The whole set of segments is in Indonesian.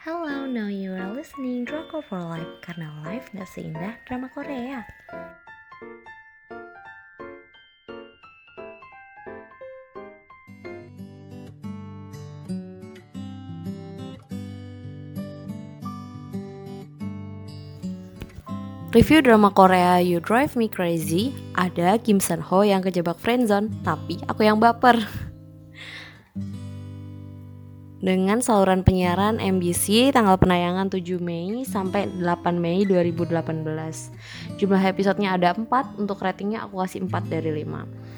Hello, now you are listening Drama for Life karena life gak seindah drama Korea. Review drama Korea You Drive Me Crazy Ada Kim Sun Ho yang kejebak friendzone Tapi aku yang baper dengan saluran penyiaran MBC tanggal penayangan 7 Mei sampai 8 Mei 2018. Jumlah episodenya ada 4, untuk ratingnya aku kasih 4 dari 5.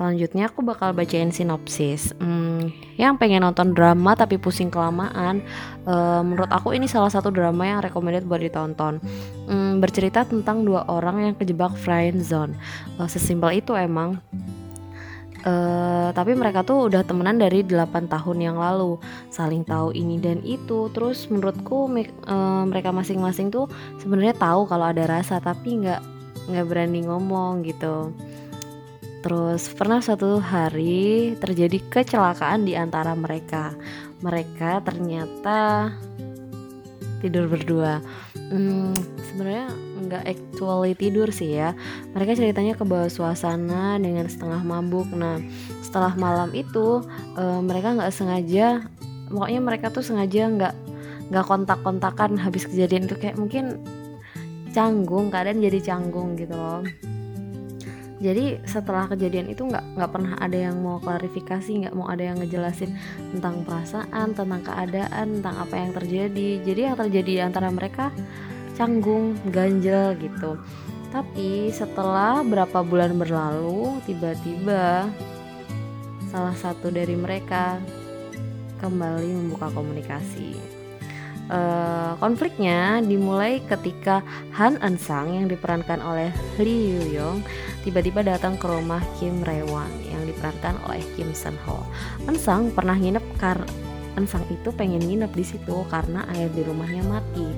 Selanjutnya aku bakal bacain sinopsis. Hmm, yang pengen nonton drama tapi pusing kelamaan, uh, menurut aku ini salah satu drama yang recommended buat ditonton. Hmm, bercerita tentang dua orang yang kejebak friend zone. Uh, sesimpel itu emang Uh, tapi mereka tuh udah temenan dari 8 tahun yang lalu. Saling tahu ini dan itu. Terus menurutku uh, mereka masing-masing tuh sebenarnya tahu kalau ada rasa tapi nggak nggak berani ngomong gitu. Terus pernah suatu hari terjadi kecelakaan di antara mereka. Mereka ternyata tidur berdua hmm, sebenarnya nggak actually tidur sih ya. Mereka ceritanya ke bawah suasana dengan setengah mabuk. Nah setelah malam itu uh, mereka nggak sengaja pokoknya mereka tuh sengaja nggak nggak kontak-kontakan habis kejadian itu. Kayak mungkin canggung keadaan jadi canggung gitu loh jadi setelah kejadian itu nggak nggak pernah ada yang mau klarifikasi nggak mau ada yang ngejelasin tentang perasaan tentang keadaan tentang apa yang terjadi. Jadi yang terjadi antara mereka canggung ganjel gitu. Tapi setelah berapa bulan berlalu tiba-tiba salah satu dari mereka kembali membuka komunikasi Uh, konfliknya dimulai ketika Han Eun Sang yang diperankan oleh Lee Yoo Young tiba-tiba datang ke rumah Kim Rae-won yang diperankan oleh Kim Sun Ho. Eun Sang pernah nginep kar Eun Sang itu pengen nginep di situ karena air di rumahnya mati.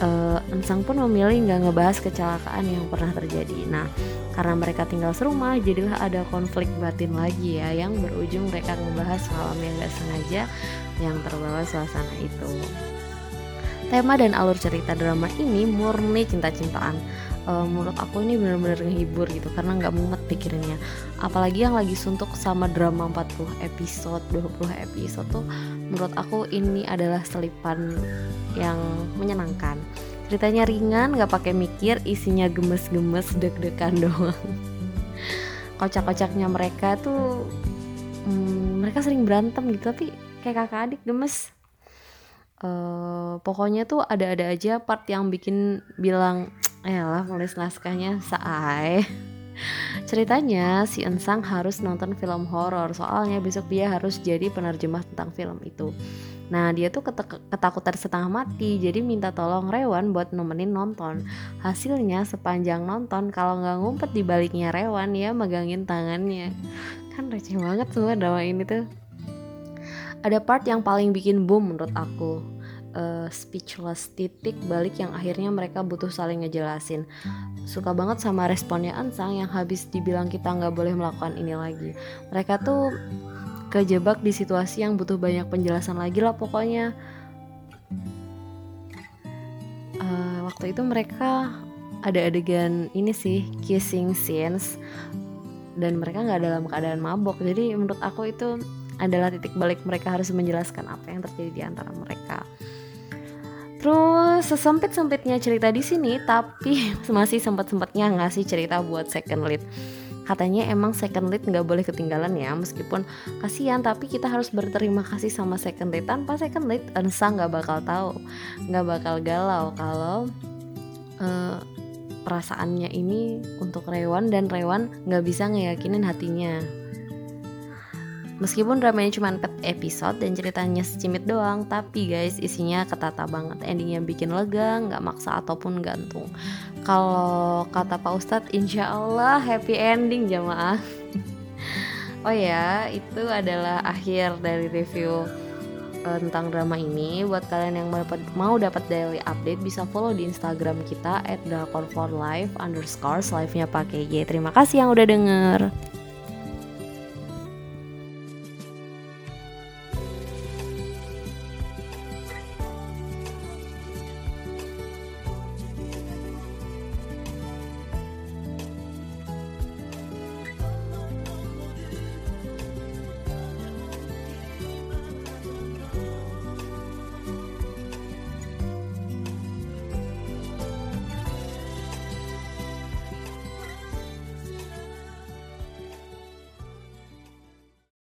Uh, Eun Sang pun memilih nggak ngebahas kecelakaan yang pernah terjadi. Nah, karena mereka tinggal serumah, jadilah ada konflik batin lagi ya yang berujung mereka ngebahas malam yang gak sengaja yang terbawa suasana itu. Tema dan alur cerita drama ini murni cinta-cintaan. Uh, menurut aku ini benar-benar ngehibur gitu karena nggak mumet pikirannya. Apalagi yang lagi suntuk sama drama 40 episode, 20 episode tuh menurut aku ini adalah selipan yang menyenangkan. Ceritanya ringan, nggak pakai mikir, isinya gemes-gemes, deg-degan doang. Kocak-kocaknya mereka tuh hmm, mereka sering berantem gitu tapi kayak kakak adik gemes uh, pokoknya tuh ada-ada aja part yang bikin bilang eh lah nulis naskahnya saai Ceritanya si Ensang harus nonton film horor soalnya besok dia harus jadi penerjemah tentang film itu. Nah dia tuh ketakutan setengah mati jadi minta tolong Rewan buat nemenin nonton. Hasilnya sepanjang nonton kalau nggak ngumpet di baliknya Rewan ya megangin tangannya. Kan receh banget semua drama ini tuh ada part yang paling bikin boom menurut aku. Uh, speechless titik balik yang akhirnya mereka butuh saling ngejelasin. Suka banget sama responnya Ansang yang habis dibilang kita nggak boleh melakukan ini lagi. Mereka tuh kejebak di situasi yang butuh banyak penjelasan lagi lah pokoknya. Uh, waktu itu mereka ada adegan ini sih kissing scenes. Dan mereka nggak dalam keadaan mabok. Jadi menurut aku itu adalah titik balik mereka harus menjelaskan apa yang terjadi di antara mereka. Terus sesempit-sempitnya cerita di sini, tapi masih sempat-sempatnya ngasih cerita buat second lead. Katanya emang second lead nggak boleh ketinggalan ya, meskipun kasihan tapi kita harus berterima kasih sama second lead. Tanpa second lead, Ensa nggak bakal tahu, nggak bakal galau kalau uh, perasaannya ini untuk Rewan dan Rewan nggak bisa ngeyakinin hatinya Meskipun dramanya cuma 4 episode dan ceritanya secimit doang, tapi guys isinya ketata banget. Endingnya bikin lega, nggak maksa ataupun gantung. Kalau kata Pak Ustadz, insya Allah happy ending jamaah. oh ya, itu adalah akhir dari review uh, tentang drama ini. Buat kalian yang mau dapat daily update bisa follow di Instagram kita @drakon4live underscore live nya pakai G. Terima kasih yang udah denger.